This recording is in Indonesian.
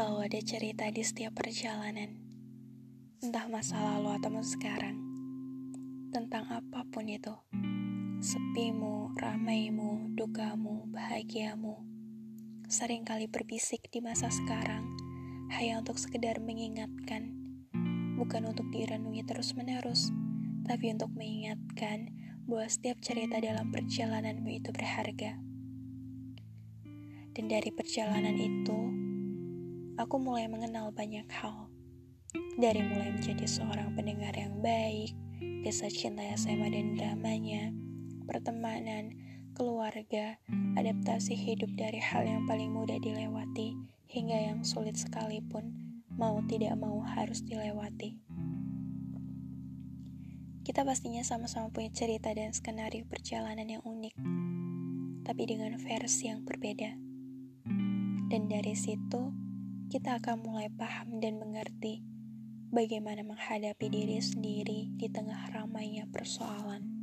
Selalu ada cerita di setiap perjalanan, entah masa lalu atau masa sekarang, tentang apa pun itu. Sepimu, ramaimu, dukamu, bahagiamu, sering kali berbisik di masa sekarang, hanya untuk sekedar mengingatkan, bukan untuk direnungi terus-menerus, tapi untuk mengingatkan bahwa setiap cerita dalam perjalananmu itu berharga. Dan dari perjalanan itu, aku mulai mengenal banyak hal. Dari mulai menjadi seorang pendengar yang baik, kisah cinta SMA dan dramanya, pertemanan, keluarga, adaptasi hidup dari hal yang paling mudah dilewati hingga yang sulit sekalipun mau tidak mau harus dilewati. Kita pastinya sama-sama punya cerita dan skenario perjalanan yang unik, tapi dengan versi yang berbeda. Dan dari situ, kita akan mulai paham dan mengerti bagaimana menghadapi diri sendiri di tengah ramainya persoalan.